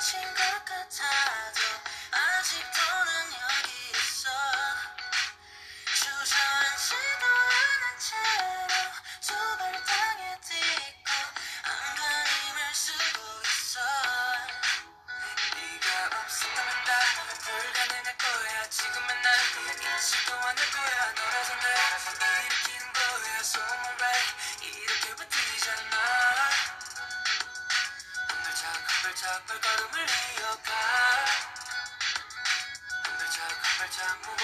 情的歌，唱。 발짝 발걸음을 이어가 한 발짝 한 발짝 무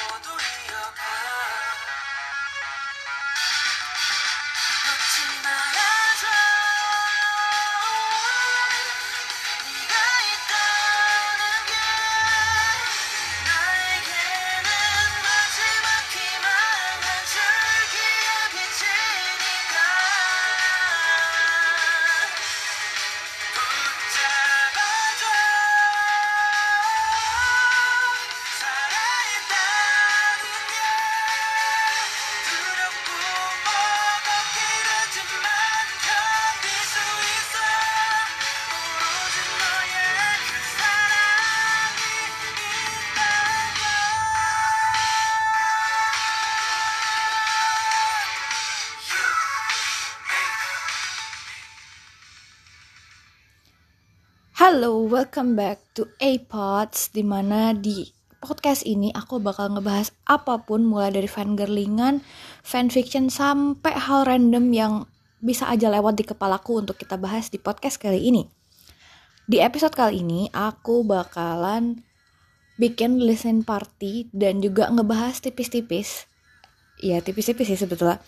Halo, welcome back to A-Pods Di mana di podcast ini aku bakal ngebahas apa pun Mulai dari fangirlingan, fanfiction, sampai hal random yang bisa aja lewat di kepalaku untuk kita bahas di podcast kali ini. Di episode kali ini aku bakalan bikin listen party dan juga ngebahas tipis-tipis. Ya tipis-tipis sih sebetulnya.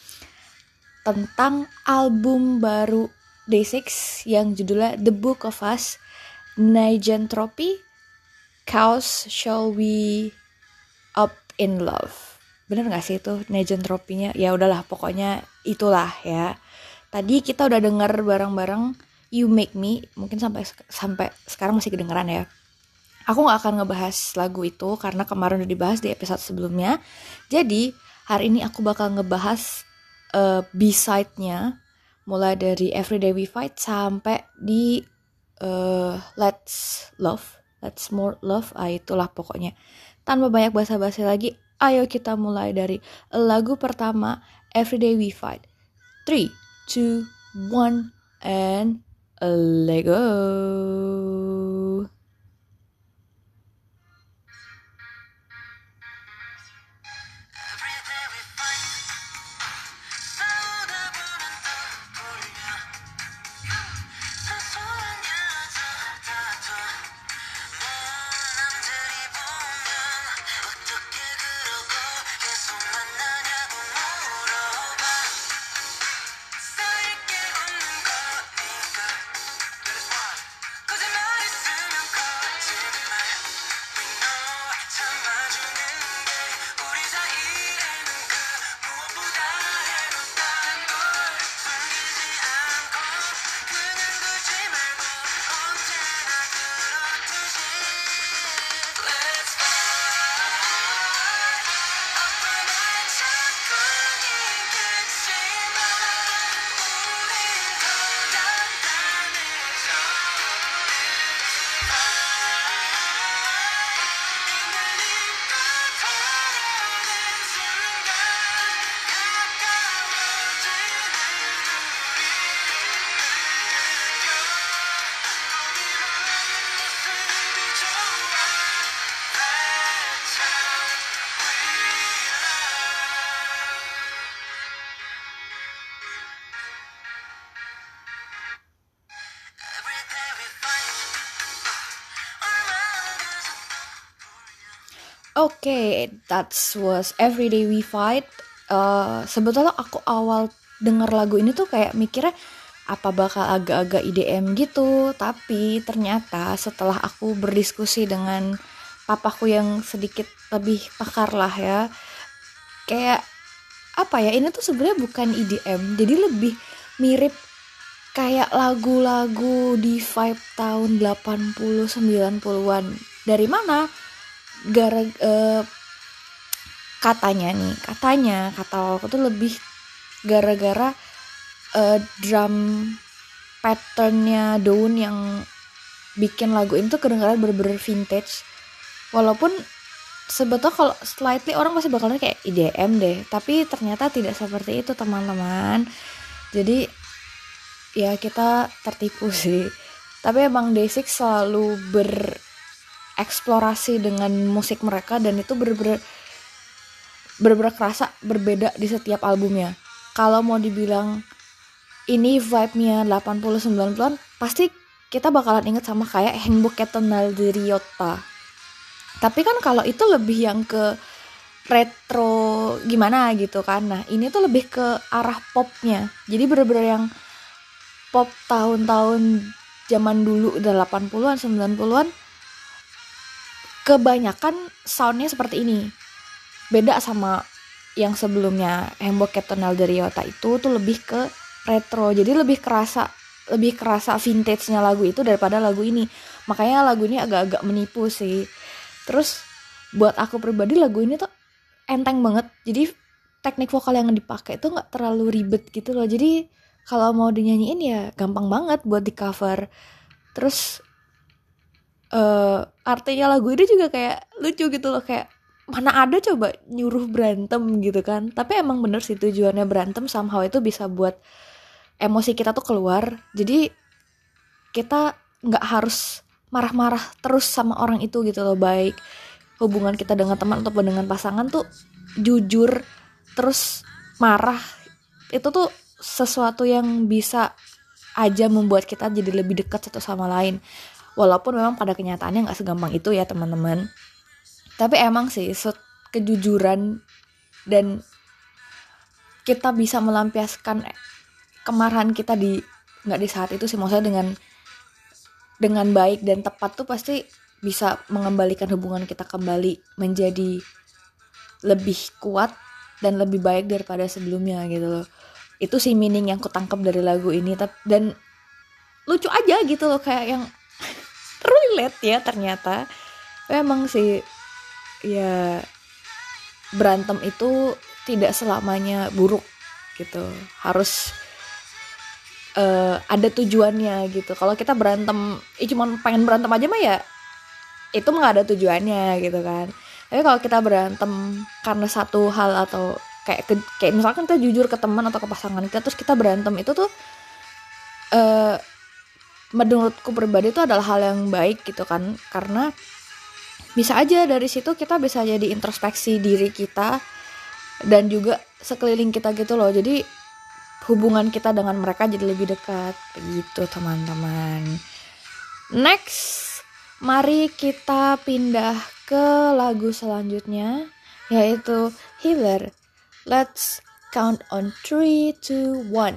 Tentang album baru Day6 yang judulnya The Book of Us Nigentropy Chaos Shall We Up in Love. Bener gak sih itu Nigentropinya? Ya udahlah pokoknya itulah ya. Tadi kita udah denger bareng-bareng You Make Me Mungkin sampai sampai sekarang masih kedengeran ya. Aku gak akan ngebahas lagu itu Karena kemarin udah dibahas di episode sebelumnya. Jadi hari ini aku bakal ngebahas uh, B-side-nya mulai dari Everyday We Fight sampai di uh, Let's Love, Let's More Love, ah itulah pokoknya. Tanpa banyak basa-basi lagi, ayo kita mulai dari lagu pertama Everyday We Fight. 3, 2, 1, and let go. Oke, that was Everyday We Fight. Eh, sebetulnya aku awal denger lagu ini tuh kayak mikirnya apa bakal agak-agak IDM gitu, tapi ternyata setelah aku berdiskusi dengan papaku yang sedikit lebih pakar lah ya, kayak apa ya ini tuh sebenarnya bukan IDM, jadi lebih mirip kayak lagu-lagu di vibe tahun 80 90-an. Dari mana? Gara eh, katanya nih, katanya kata aku tuh lebih gara-gara eh, drum patternnya Daun yang bikin lagu ini tuh kedengaran bener-bener vintage. Walaupun sebetulnya kalau slightly orang pasti bakalan kayak IDM deh tapi ternyata tidak seperti itu teman-teman. Jadi ya kita tertipu sih. Tapi emang Day6 selalu bereksplorasi dengan musik mereka dan itu bener-bener bener-bener kerasa berbeda di setiap albumnya. Kalau mau dibilang ini vibe-nya 80-90an pasti kita bakalan inget sama kayak Handbook Ketonal di Ryota tapi kan kalau itu lebih yang ke retro gimana gitu kan. Nah ini tuh lebih ke arah popnya. Jadi bener-bener yang pop tahun-tahun zaman dulu udah 80-an 90-an kebanyakan soundnya seperti ini. Beda sama yang sebelumnya Hembok Captain Ryota itu tuh lebih ke retro. Jadi lebih kerasa lebih kerasa vintage-nya lagu itu daripada lagu ini. Makanya lagu ini agak-agak menipu sih. Terus buat aku pribadi lagu ini tuh enteng banget. Jadi teknik vokal yang dipakai itu nggak terlalu ribet gitu loh. Jadi kalau mau dinyanyiin ya gampang banget buat di cover. Terus uh, artinya lagu ini juga kayak lucu gitu loh kayak mana ada coba nyuruh berantem gitu kan. Tapi emang bener sih tujuannya berantem somehow itu bisa buat emosi kita tuh keluar. Jadi kita nggak harus marah-marah terus sama orang itu gitu loh. Baik hubungan kita dengan teman atau dengan pasangan tuh jujur terus marah. Itu tuh sesuatu yang bisa aja membuat kita jadi lebih dekat satu sama lain walaupun memang pada kenyataannya nggak segampang itu ya teman-teman. Tapi emang sih kejujuran dan kita bisa melampiaskan kemarahan kita di nggak di saat itu sih. Maksudnya dengan dengan baik dan tepat tuh pasti bisa mengembalikan hubungan kita kembali menjadi lebih kuat dan lebih baik daripada sebelumnya gitu loh. Itu sih meaning yang kutangkap dari lagu ini. Dan lucu aja gitu loh kayak yang relate ya ternyata. Emang sih ya berantem itu tidak selamanya buruk gitu. Harus uh, ada tujuannya gitu. Kalau kita berantem ya cuma pengen berantem aja mah ya itu nggak ada tujuannya gitu kan. Tapi kalau kita berantem karena satu hal atau kayak ke, kayak misalkan kita jujur ke teman atau ke pasangan kita terus kita berantem itu tuh uh, menurutku pribadi itu adalah hal yang baik gitu kan. Karena bisa aja dari situ kita bisa jadi introspeksi diri kita dan juga sekeliling kita gitu loh. Jadi hubungan kita dengan mereka jadi lebih dekat. Begitu teman-teman. Next mari kita pindah ke lagu selanjutnya yaitu Healer. Let's count on 3 2 1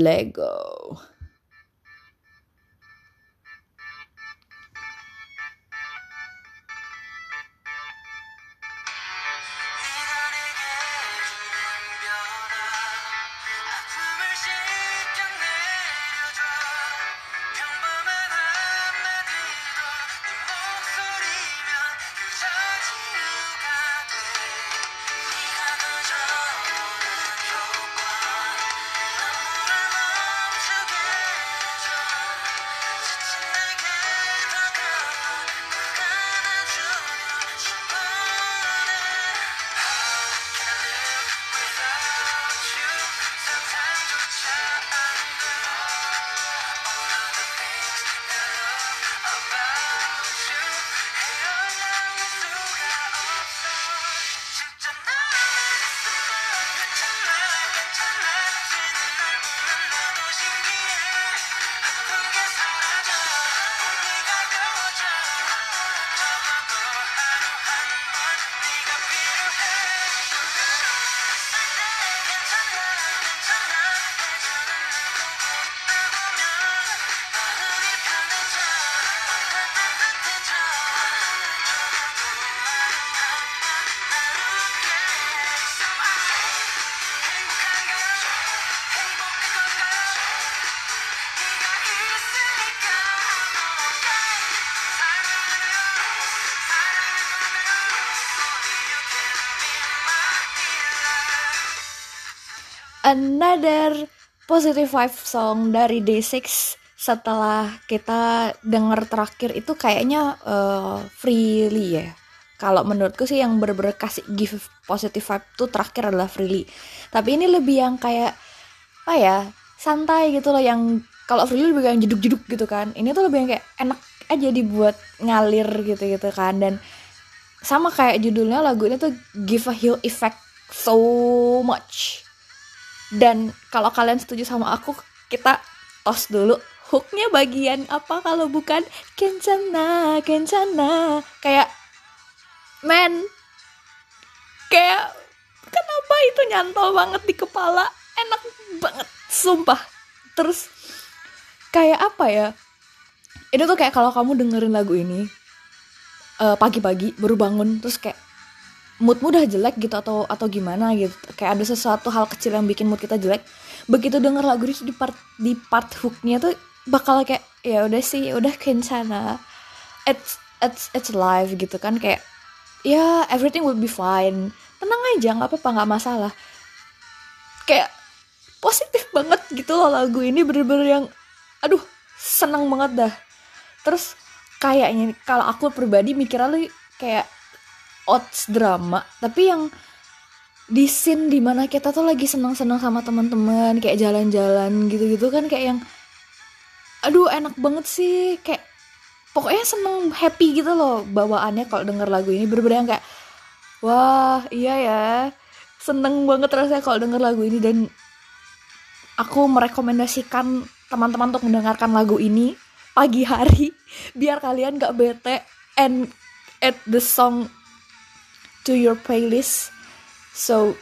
Lego another positive vibe song dari Day6 setelah kita denger terakhir itu kayaknya uh, freely ya. Kalau menurutku sih yang bener-bener kasih give positive vibe tuh terakhir adalah freely. Tapi ini lebih yang kayak apa ya santai gitu loh yang kalau freely lebih kayak jeduk-jeduk gitu kan. Ini tuh lebih yang kayak enak aja dibuat ngalir gitu gitu kan. Dan sama kayak judulnya lagu ini tuh give a heal effect so much dan kalau kalian setuju sama aku kita tos dulu. Hooknya bagian apa kalau bukan kencana kencana? Kayak men kayak kenapa itu nyantol banget di kepala? Enak banget sumpah. Terus kayak apa ya? Itu tuh kayak kalau kamu dengerin lagu ini pagi pagi-pagi baru bangun terus kayak moodmu udah jelek gitu atau atau gimana gitu. Kayak ada sesuatu hal kecil yang bikin mood kita jelek. Begitu denger lagu ini di part di part hooknya tuh bakal kayak ya udah sih udah kencana it's it's it's live gitu kan kayak ya everything will be fine. Tenang aja nggak apa-apa nggak masalah. Kayak positif banget gitu loh lagu ini bener-bener yang aduh seneng banget dah. Terus kayaknya kalau aku pribadi mikirnya kayak odds drama. Tapi yang di scene di mana kita tuh lagi seneng-seneng sama teman-teman kayak jalan-jalan gitu-gitu kan kayak yang aduh enak banget sih. Kayak pokoknya seneng happy gitu loh bawaannya kalau denger lagu ini. Bener-bener kayak wah iya ya seneng banget rasanya kalau denger lagu ini. Dan aku merekomendasikan teman-teman untuk mendengarkan lagu ini pagi hari biar kalian gak bete and add the song to your playlist so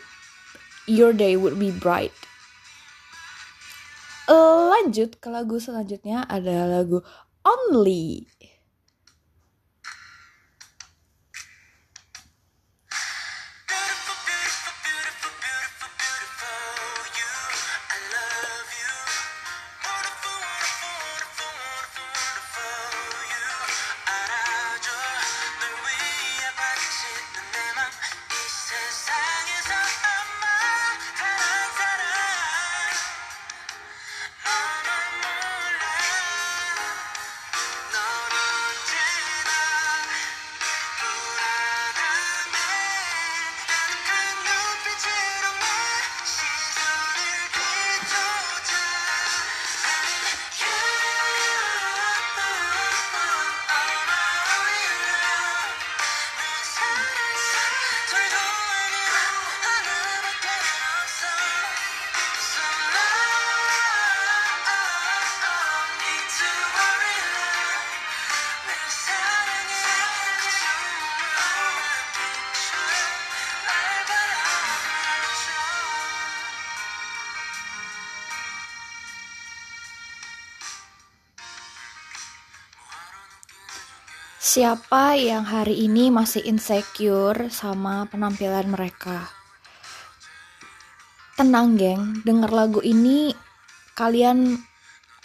your day would be bright. Lanjut ke lagu selanjutnya ada lagu Only Siapa yang hari ini masih insecure sama penampilan mereka? Tenang, geng. Dengar lagu ini, kalian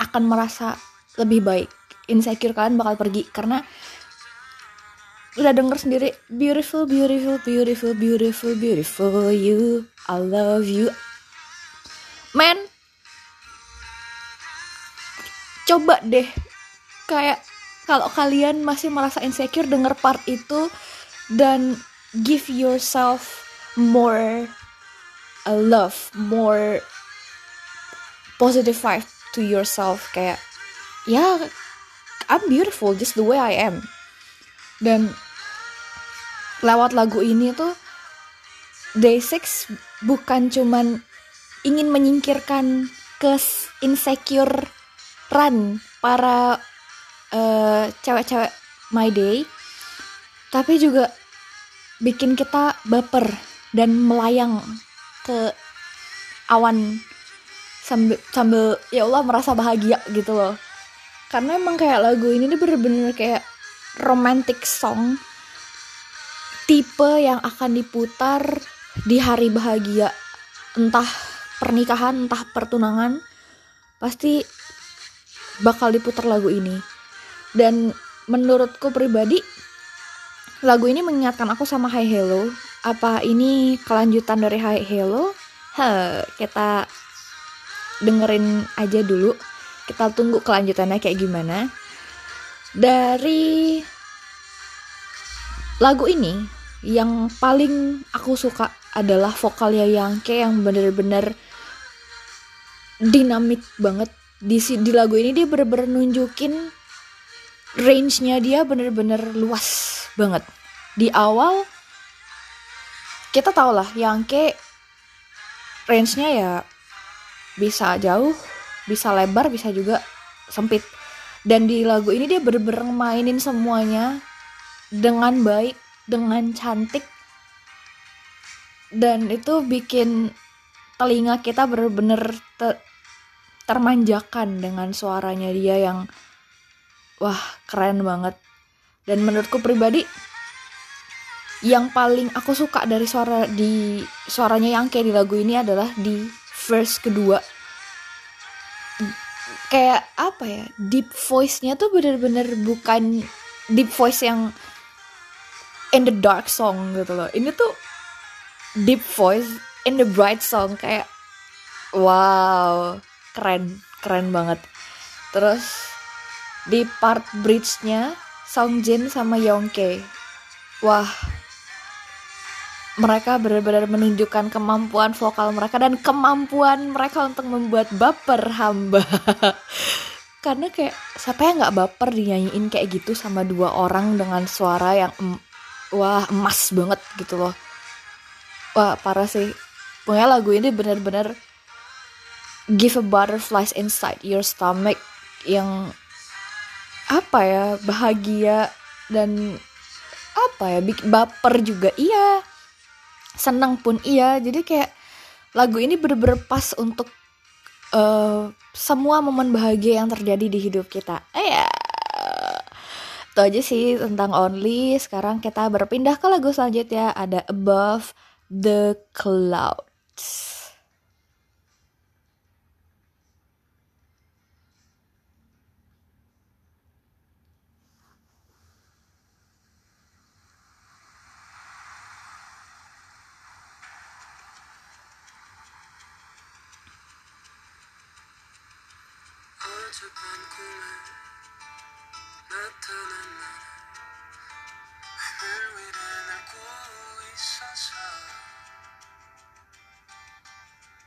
akan merasa lebih baik. Insecure kalian bakal pergi karena udah denger sendiri beautiful beautiful beautiful beautiful beautiful you I love you men coba deh kayak kalau kalian masih merasa insecure denger part itu dan give yourself more a love, more positive vibe to yourself kayak ya yeah, I'm beautiful just the way I am. Dan lewat lagu ini tuh Day6 bukan cuman ingin menyingkirkan ke insecure run para eh, cewek-cewek my day tapi juga bikin kita baper dan melayang ke awan sambil sambil ya Allah merasa bahagia gitu loh. Karena emang kayak lagu ini nih bener-bener kayak romantic song tipe yang akan diputar di hari bahagia entah pernikahan entah pertunangan pasti bakal diputar lagu ini dan menurutku pribadi lagu ini mengingatkan aku sama Hi Hello apa ini kelanjutan dari Hi Hello He, kita dengerin aja dulu. Kita tunggu kelanjutannya kayak gimana. Dari lagu ini yang paling aku suka adalah vokalnya Yangke yang bener-bener dinamik banget. Di di lagu ini dia bener-bener nunjukin range-nya dia bener-bener luas banget. Di awal kita tau lah Yangke range-nya ya bisa jauh bisa lebar bisa juga sempit. Dan di lagu ini dia bener-bener mainin semuanya dengan baik dengan cantik. Dan itu bikin telinga kita bener-bener te- termanjakan dengan suaranya dia yang wah keren banget. Dan menurutku pribadi yang paling aku suka dari suara di suaranya yang kayak di lagu ini adalah di verse kedua. Kayak apa ya deep voice-nya tuh bener-bener bukan deep voice yang in the dark song gitu loh. Ini tuh deep voice in the bright song kayak wow keren keren banget. Terus di part bridge-nya Song Jin sama Yongke. Wah mereka benar-benar menunjukkan kemampuan vokal mereka dan kemampuan mereka untuk membuat baper hamba. Karena kayak siapa yang nggak baper dinyanyiin kayak gitu sama dua orang dengan suara yang em- wah emas banget gitu loh. Wah parah sih. Pokoknya lagu ini benar-benar give a butterflies inside your stomach yang apa ya bahagia dan apa ya baper juga. Iya senang pun iya. Jadi kayak lagu ini bener-bener pas untuk eh, semua momen bahagia yang terjadi di hidup kita. Eh ya. Itu aja sih tentang only. Sekarang kita berpindah ke lagu selanjutnya. Ada above the clouds 어젯밤 꿈에 나타난 나 하늘 위를 날고 있어서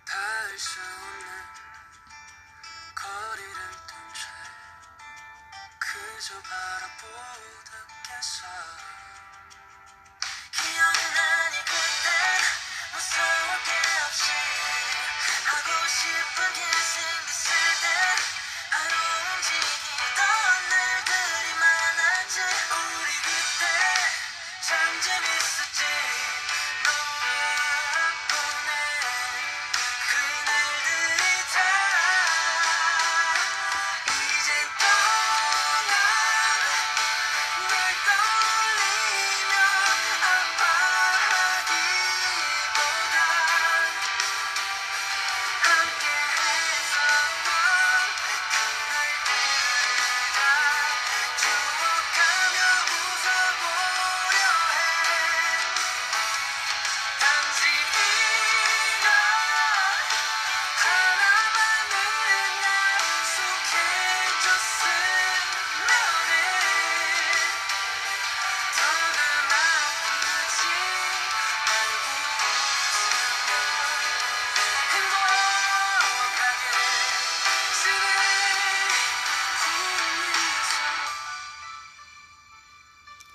닿을 수 없는 거리를 둔채 그저 바라보다 깼어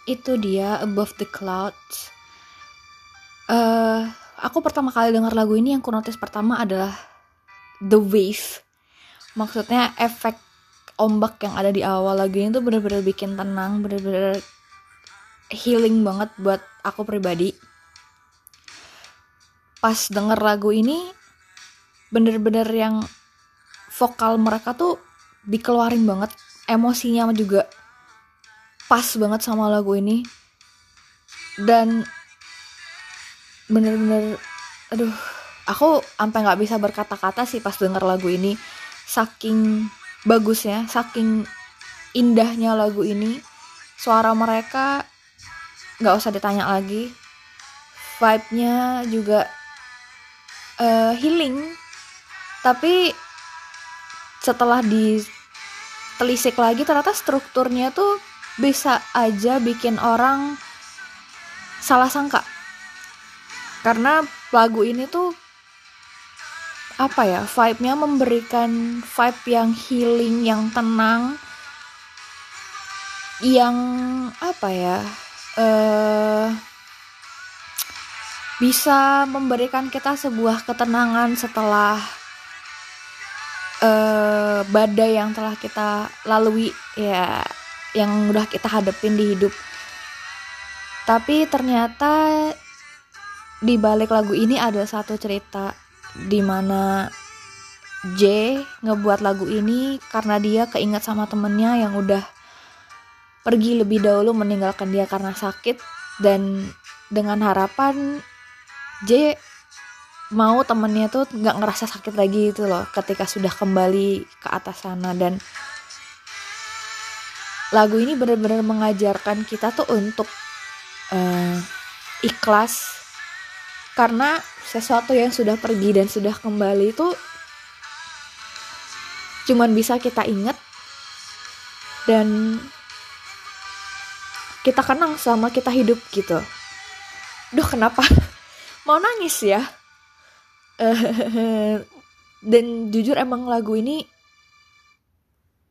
itu dia Above the Clouds. eh aku pertama kali dengar lagu ini yang ku notice pertama adalah the wave. Maksudnya efek ombak yang ada di awal lagu ini tuh bener-bener bikin tenang, bener-bener healing banget buat aku pribadi. Pas denger lagu ini, bener-bener yang vokal mereka tuh dikeluarin banget, emosinya juga pas banget sama lagu ini. Dan bener-bener aduh aku sampai nggak bisa berkata-kata sih pas denger lagu ini. Saking bagusnya saking indahnya lagu ini. Suara mereka nggak usah ditanya lagi. Vibe-nya juga eh, healing. Tapi setelah di telisik lagi ternyata strukturnya tuh bisa aja bikin orang salah sangka. Karena lagu ini tuh apa ya vibe-nya memberikan vibe yang healing yang tenang yang apa ya eh bisa memberikan kita sebuah ketenangan setelah eh badai yang telah kita lalui ya yang udah kita hadepin di hidup. Tapi ternyata di balik lagu ini ada satu cerita di mana J ngebuat lagu ini karena dia keinget sama temennya yang udah pergi lebih dahulu meninggalkan dia karena sakit. Dan dengan harapan J mau temennya tuh nggak ngerasa sakit lagi itu loh ketika sudah kembali ke atas sana. Dan lagu ini benar-benar mengajarkan kita tuh untuk uh, ikhlas karena sesuatu yang sudah pergi dan sudah kembali itu cuman bisa kita ingat dan kita kenang selama kita hidup gitu. Duh kenapa mau nangis ya? dan jujur emang lagu ini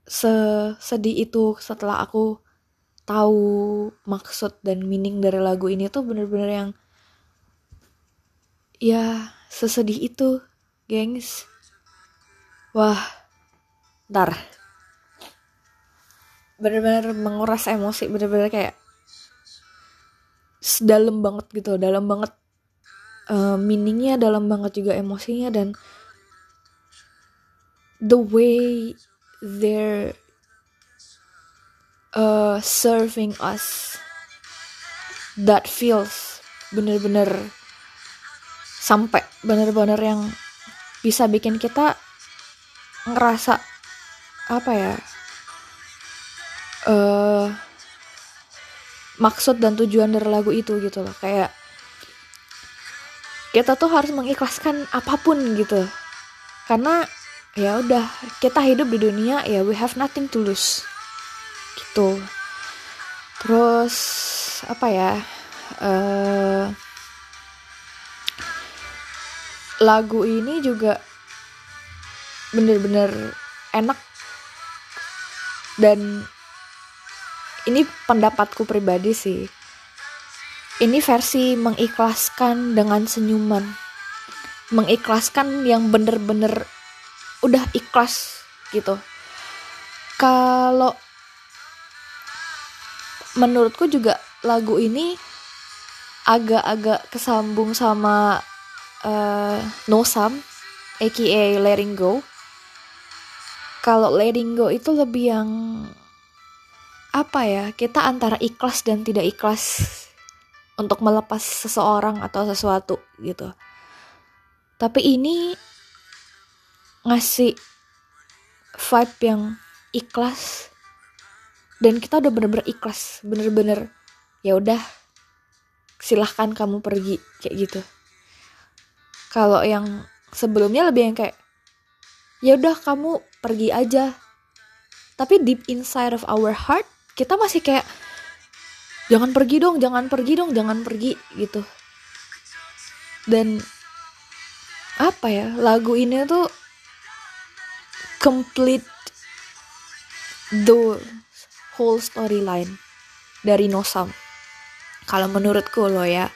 sesedih itu setelah aku tahu maksud dan meaning dari lagu ini tuh bener-bener yang ya sesedih itu gengs. Wah ntar. Bener-bener menguras emosi bener-bener kayak dalam banget gitu dalam banget uh, meaningnya dalam banget juga emosinya dan the way they're uh, serving us. That feels bener-bener sampai bener-bener yang bisa bikin kita ngerasa apa ya uh, maksud dan tujuan dari lagu itu gitu loh. Kayak kita tuh harus mengikhlaskan apa pun gitu. Karena ya udah kita hidup di dunia ya we have nothing to lose. Gitu. Terus apa ya uh, lagu ini juga bener-bener enak. Dan ini pendapatku pribadi sih. Ini versi mengikhlaskan dengan senyuman. Mengikhlaskan yang bener-bener udah ikhlas gitu. Kalau menurutku juga lagu ini agak-agak kesambung sama uh, No Sam aka Letting Go. Kalau Letting Go itu lebih yang apa ya kita antara ikhlas dan tidak ikhlas untuk melepas seseorang atau sesuatu gitu. Tapi ini ngasih vibe yang ikhlas. Dan kita udah bener-bener ikhlas bener-bener ya udah silahkan kamu pergi kayak gitu. Kalau yang sebelumnya lebih yang kayak ya udah kamu pergi aja. Tapi deep inside of our heart kita masih kayak jangan pergi dong jangan pergi dong jangan pergi gitu. Dan apa ya lagu ini tuh complete the whole storyline dari Nosam kalau menurutku loh ya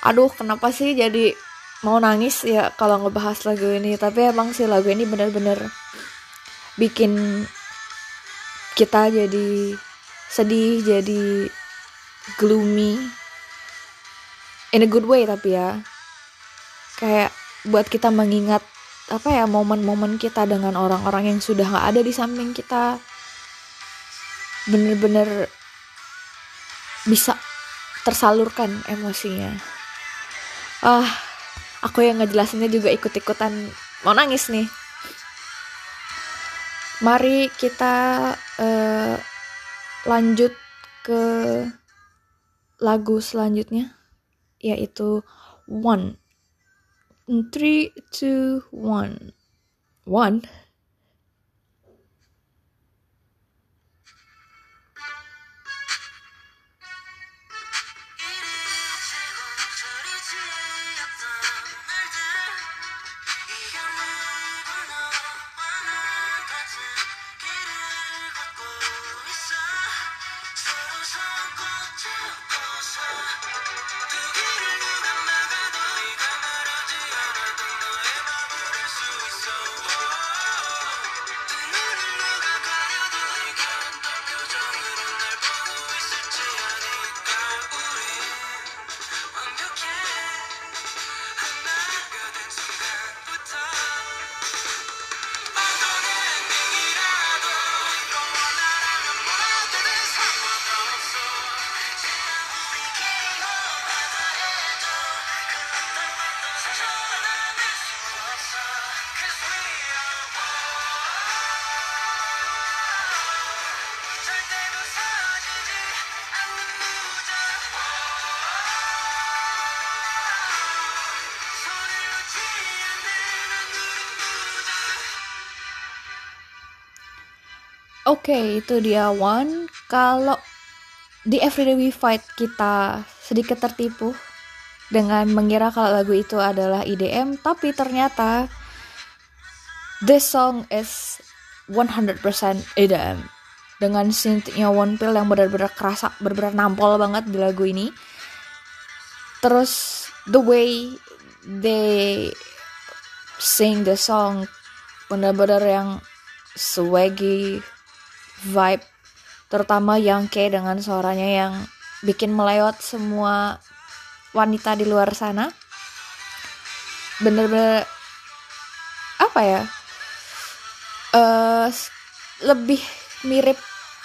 aduh kenapa sih jadi mau nangis ya kalau ngebahas lagu ini? Tapi emang sih lagu ini bener-bener bikin kita jadi sedih jadi gloomy in a good way tapi ya. Kayak buat kita mengingat apa ya momen-momen kita dengan orang-orang yang sudah nggak ada di samping kita. Bener-bener bisa tersalurkan emosinya. Ah aku yang ngejelasinnya juga ikut-ikutan. Mau nangis nih. Mari kita uh, lanjut ke lagu selanjutnya yaitu One. Three, two, one, one. Oke, itu dia one. Kalau di Everyday We Fight kita sedikit tertipu dengan mengira kalau lagu itu adalah IDM, tapi ternyata this song is 100% IDM dengan synthnya One Pill yang benar-benar kerasa, benar-benar nampol banget di lagu ini. Terus the way they sing the song benar-benar yang swaggy vibe terutama yang kayak dengan suaranya yang bikin melewat semua wanita di luar sana. Bener-bener apa ya uh, lebih mirip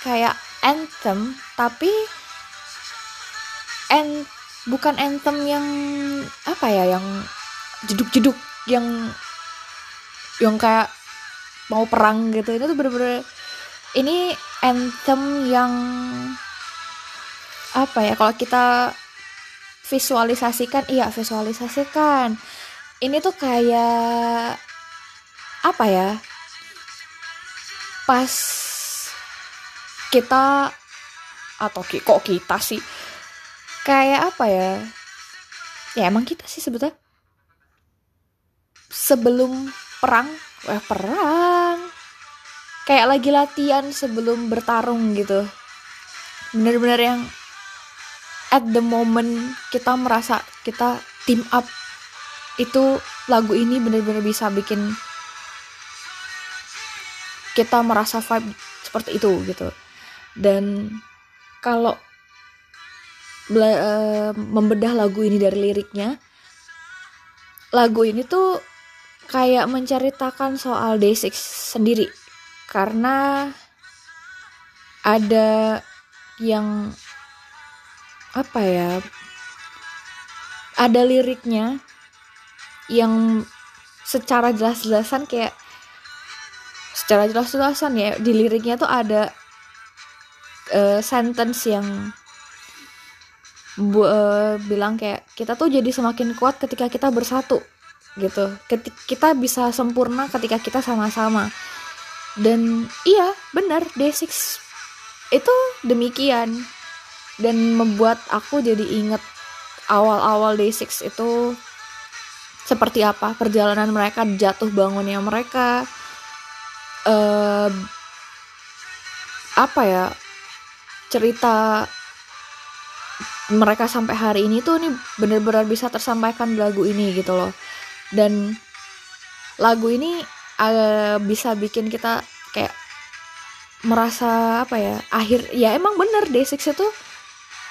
kayak anthem tapi and bukan anthem yang apa ya yang jeduk-jeduk yang yang kayak mau perang gitu. Itu tuh bener-bener ini anthem yang apa ya? Kalau kita visualisasikan iya visualisasikan. Ini tuh kayak apa ya? Pas kita atau kok kita sih? Kayak apa ya? Ya emang kita sih sebetulnya sebelum perang eh perang kayak lagi latihan sebelum bertarung gitu. Bener-bener yang at the moment kita merasa kita team up itu lagu ini bener-bener bisa bikin kita merasa vibe seperti itu gitu. Dan kalau uh, membedah lagu ini dari liriknya lagu ini tuh kayak menceritakan soal Day6 sendiri karena ada yang apa ya ada liriknya yang secara jelas-jelasan kayak secara jelas-jelasan ya di liriknya tuh ada uh, sentence yang bu, uh, bilang kayak kita tuh jadi semakin kuat ketika kita bersatu gitu. Ketika kita bisa sempurna ketika kita sama-sama dan iya benar D6 itu demikian. Dan membuat aku jadi inget awal-awal D6 itu seperti apa perjalanan mereka jatuh bangunnya mereka uh, apa ya cerita mereka sampai hari ini tuh nih bener-bener bisa tersampaikan lagu ini gitu loh. Dan lagu ini uh, bisa bikin kita kayak merasa apa ya akhir ya emang bener D6 itu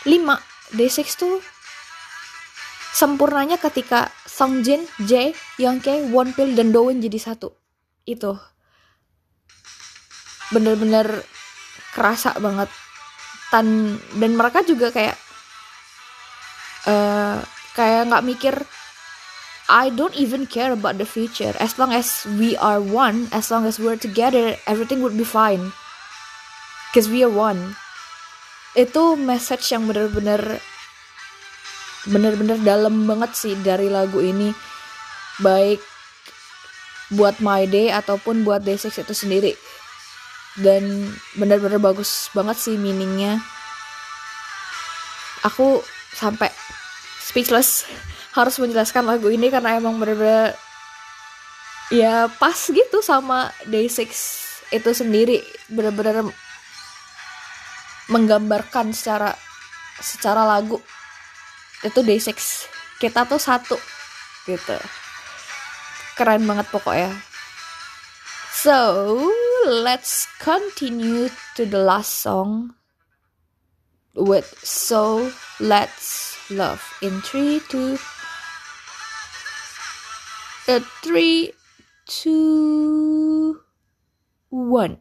5 D6 tuh sempurnanya ketika Songjin, Jae, Youngke, Wonpil dan Dowen jadi satu. Itu bener-bener kerasa banget. Tan dan mereka juga kayak uh, kayak nggak mikir I don't even care about the future. As long as we are one, as long as we're together, everything would be fine. Cause we are one. Itu message yang bener-bener bener-bener dalam banget sih dari lagu ini. Baik buat My Day ataupun buat Day6 itu sendiri. Dan bener-bener bagus banget sih meaningnya. Aku sampai speechless harus menjelaskan lagu ini karena emang bener-bener ya pas gitu sama Day6 itu sendiri. Bener-bener menggambarkan secara secara lagu. Itu Day6 kita tuh satu gitu. Keren banget pokoknya. So let's continue to the last song with so let's love in 3 2 a three, two, one.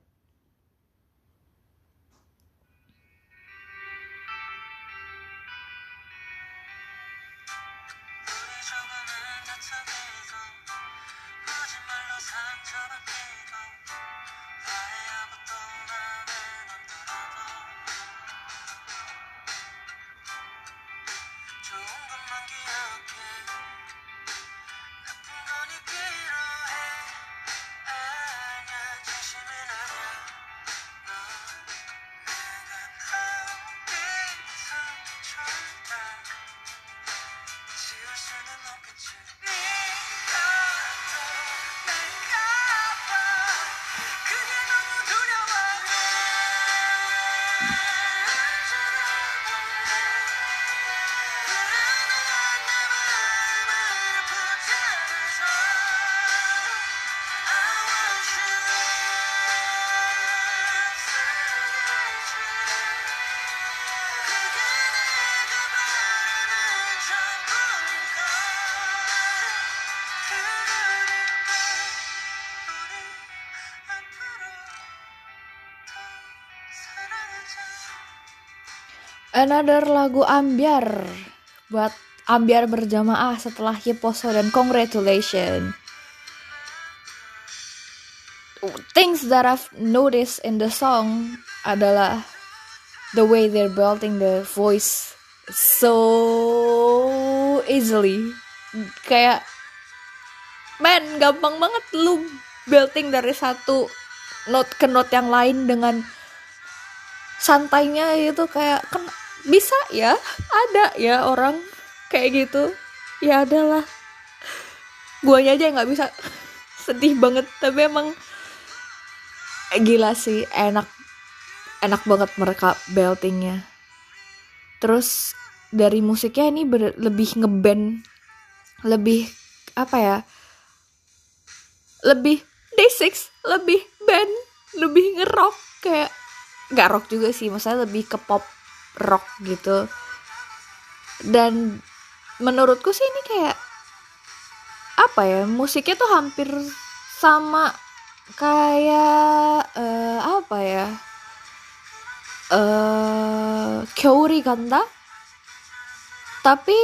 Another lagu ambiar buat ambiar berjamaah setelah Yeposo dan congratulations. Things that I've noticed in the song adalah the way they're belting the voice so easily. Kayak men gampang banget lu belting dari satu note ke note yang lain dengan santainya itu kayak kan bisa ya ada ya orang kayak gitu. Ya adalah guanya aja nggak bisa. Sedih banget tapi emang gila sih enak. Enak banget mereka beltingnya. Terus dari musiknya ini ber- lebih ngeband lebih apa ya? Lebih D6 lebih band lebih ngerok kayak nggak rock juga sih maksudnya lebih ke pop rock gitu. Dan menurutku sih ini kayak apa ya musiknya tuh hampir sama kayak eh, apa ya eh Kyouri Ganda. Tapi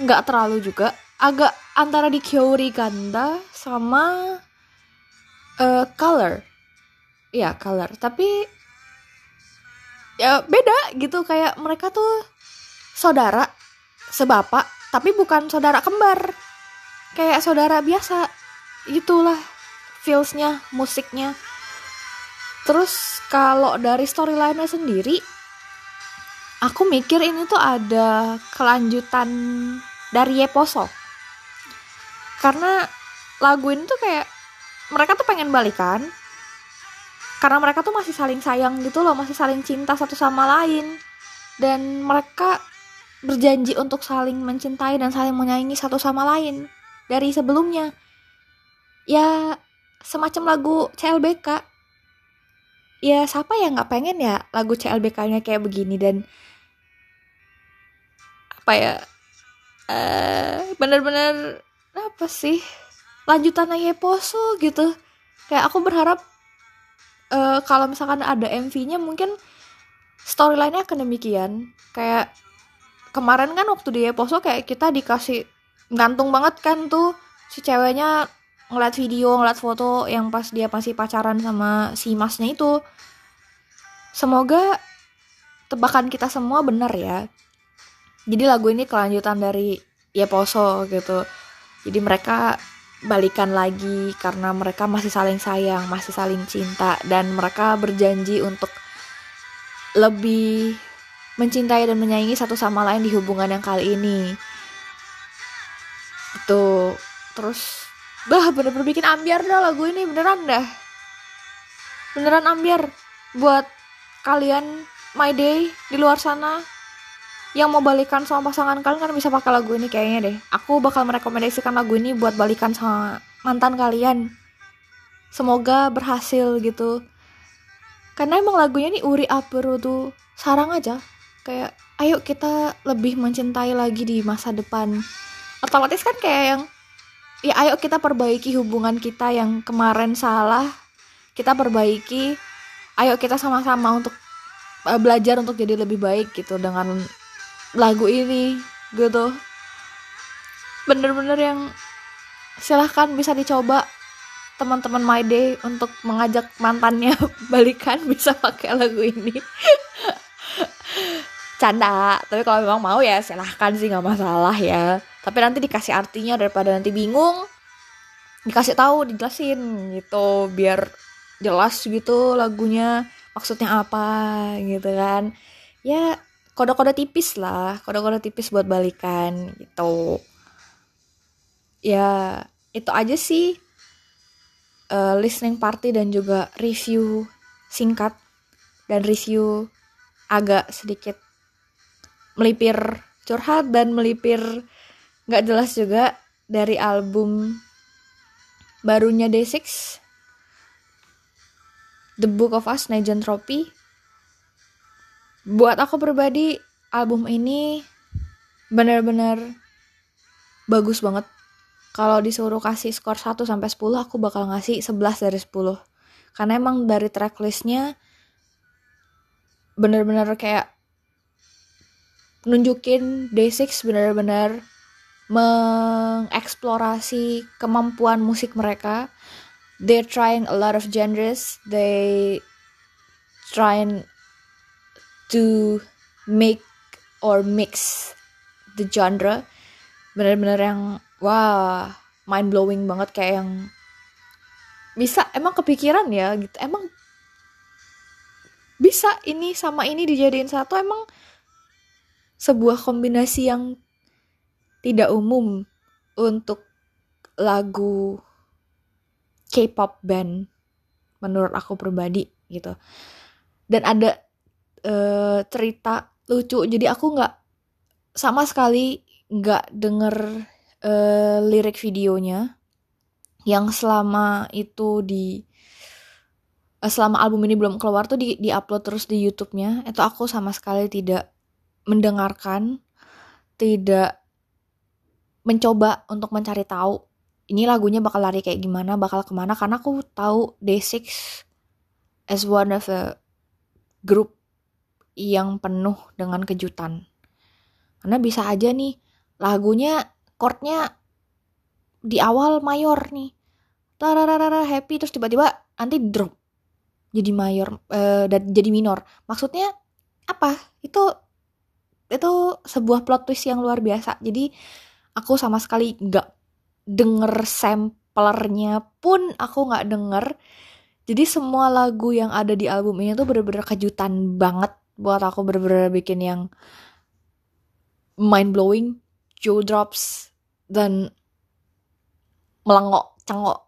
nggak terlalu juga. Agak antara di Kyouri Ganda sama eh Color. Ya Color. Tapi ya beda gitu. Kayak mereka tuh saudara sebapak tapi bukan saudara kembar. Kayak saudara biasa. Itulah feelsnya musiknya. Terus kalau dari storyline sendiri aku mikir ini tuh ada kelanjutan dari Yeposo karena lagu ini tuh kayak mereka tuh pengen balikan karena mereka tuh masih saling sayang gitu loh masih saling cinta satu sama lain. Dan mereka berjanji untuk saling mencintai dan saling menyayangi satu sama lain dari sebelumnya. Ya semacam lagu CLBK ya siapa yang nggak pengen ya lagu CLBK-nya kayak begini dan apa ya eh bener-bener apa sih lanjutannya Yeposo gitu. Kayak aku berharap eh, kalau misalkan ada MV-nya mungkin storyline-nya akan demikian. Kayak kemarin kan waktu di Yeposo kayak kita dikasih gantung banget kan tuh si ceweknya ngeliat video ngeliat foto yang pas dia masih pacaran sama si masnya itu. Semoga tebakan kita semua bener ya. Jadi lagu ini kelanjutan dari Yeposo gitu. Jadi mereka balikan lagi karena mereka masih saling sayang masih saling cinta dan mereka berjanji untuk lebih mencintai dan menyayangi satu sama lain di hubungan yang kali ini. Itu terus bah bener-bener bikin ambiar dah lagu ini beneran dah. Beneran ambiar buat kalian my day di luar sana yang mau balikan sama pasangan kalian kan bisa pakai lagu ini kayaknya deh. Aku bakal merekomendasikan lagu ini buat balikan sama mantan kalian. Semoga berhasil gitu. Karena emang lagunya nih Uri Apero tuh sarang aja. Kayak ayo kita lebih mencintai lagi di masa depan. Otomatis kan kayak yang ya ayo kita perbaiki hubungan kita yang kemarin salah. Kita perbaiki. Ayo kita sama-sama untuk uh, belajar untuk jadi lebih baik gitu dengan lagu ini gitu. Bener-bener yang silahkan bisa dicoba. Teman-teman My Day untuk mengajak mantannya balikan bisa pakai lagu ini. Canda tapi kalau memang mau ya silahkan sih nggak masalah ya. Tapi nanti dikasih artinya daripada nanti bingung. Dikasih tahu dijelasin gitu biar jelas gitu lagunya maksudnya apa gitu kan. Ya kode-kode tipis lah kode-kode tipis buat balikan gitu. Ya itu aja sih uh, listening party dan juga review singkat dan review agak sedikit melipir curhat dan melipir nggak jelas juga dari album barunya Day6 The Book of Us Nejan Trophy buat aku pribadi album ini benar-benar bagus banget kalau disuruh kasih skor 1 sampai 10 aku bakal ngasih 11 dari 10 karena emang dari tracklistnya bener-bener kayak nunjukin Day6 benar-benar mengeksplorasi kemampuan musik mereka. They're trying a lot of genres. They trying to make or mix the genre. Benar-benar yang wah mind blowing banget. Kayak yang bisa emang kepikiran ya gitu. Emang bisa ini sama ini dijadiin satu emang sebuah kombinasi yang tidak umum untuk lagu K-pop band menurut aku pribadi gitu. Dan ada uh, cerita lucu. Jadi aku nggak sama sekali nggak denger uh, lirik videonya. Yang selama itu di uh, selama album ini belum keluar tuh di di upload terus di YouTube-nya itu aku sama sekali tidak mendengarkan, tidak mencoba untuk mencari tahu ini lagunya bakal lari kayak gimana, bakal ke mana karena aku tahu Day6 as one of the group yang penuh dengan kejutan. Karena bisa aja nih lagunya chordnya di awal mayor nih. Tararara happy terus tiba-tiba nanti drop jadi mayor uh, dan jadi minor. Maksudnya apa? Itu itu sebuah plot twist yang luar biasa jadi aku sama sekali nggak denger samplernya pun aku nggak denger jadi semua lagu yang ada di album ini tuh bener-bener kejutan banget buat aku bener-bener bikin yang mind blowing jaw drops dan melengok cengok.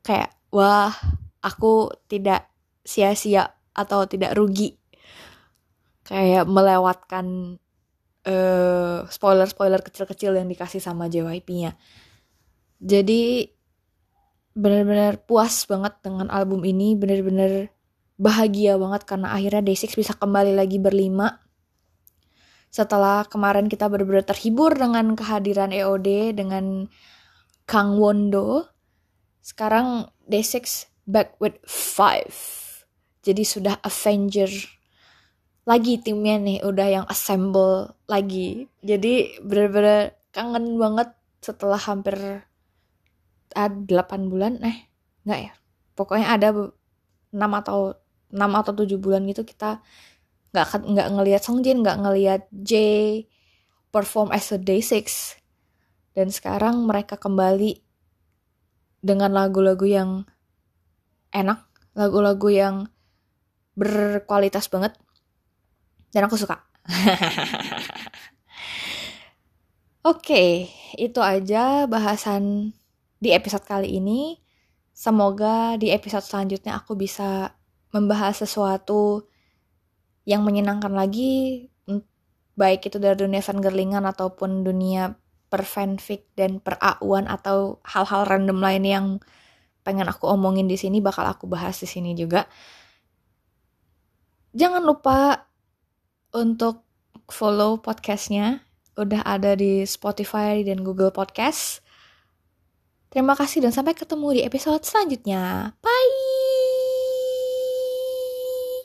Kayak wah aku tidak sia-sia atau tidak rugi. Kayak melewatkan uh, spoiler-spoiler kecil-kecil yang dikasih sama JYP-nya. Jadi benar-benar puas banget dengan album ini, benar-benar bahagia banget karena akhirnya Day6 bisa kembali lagi berlima. Setelah kemarin kita benar-benar terhibur dengan kehadiran EOD dengan Kang Wondo, sekarang Day6 back with five. Jadi sudah Avenger lagi timnya nih udah yang assemble lagi jadi bener-bener kangen banget setelah hampir ah, 8 bulan eh nggak ya pokoknya ada 6 atau 6 atau 7 bulan gitu kita nggak nggak ngelihat Songjin nggak ngelihat J perform as a day six dan sekarang mereka kembali dengan lagu-lagu yang enak lagu-lagu yang berkualitas banget dan aku suka. Oke, itu aja bahasan di episode kali ini. Semoga di episode selanjutnya aku bisa membahas sesuatu yang menyenangkan lagi, baik itu dari dunia fangirlingan ataupun dunia per fanfic dan per auan atau hal-hal random lain yang pengen aku omongin di sini bakal aku bahas di sini juga. Jangan lupa untuk follow podcastnya udah ada di Spotify dan Google Podcast. Terima kasih dan sampai ketemu di episode selanjutnya. Bye!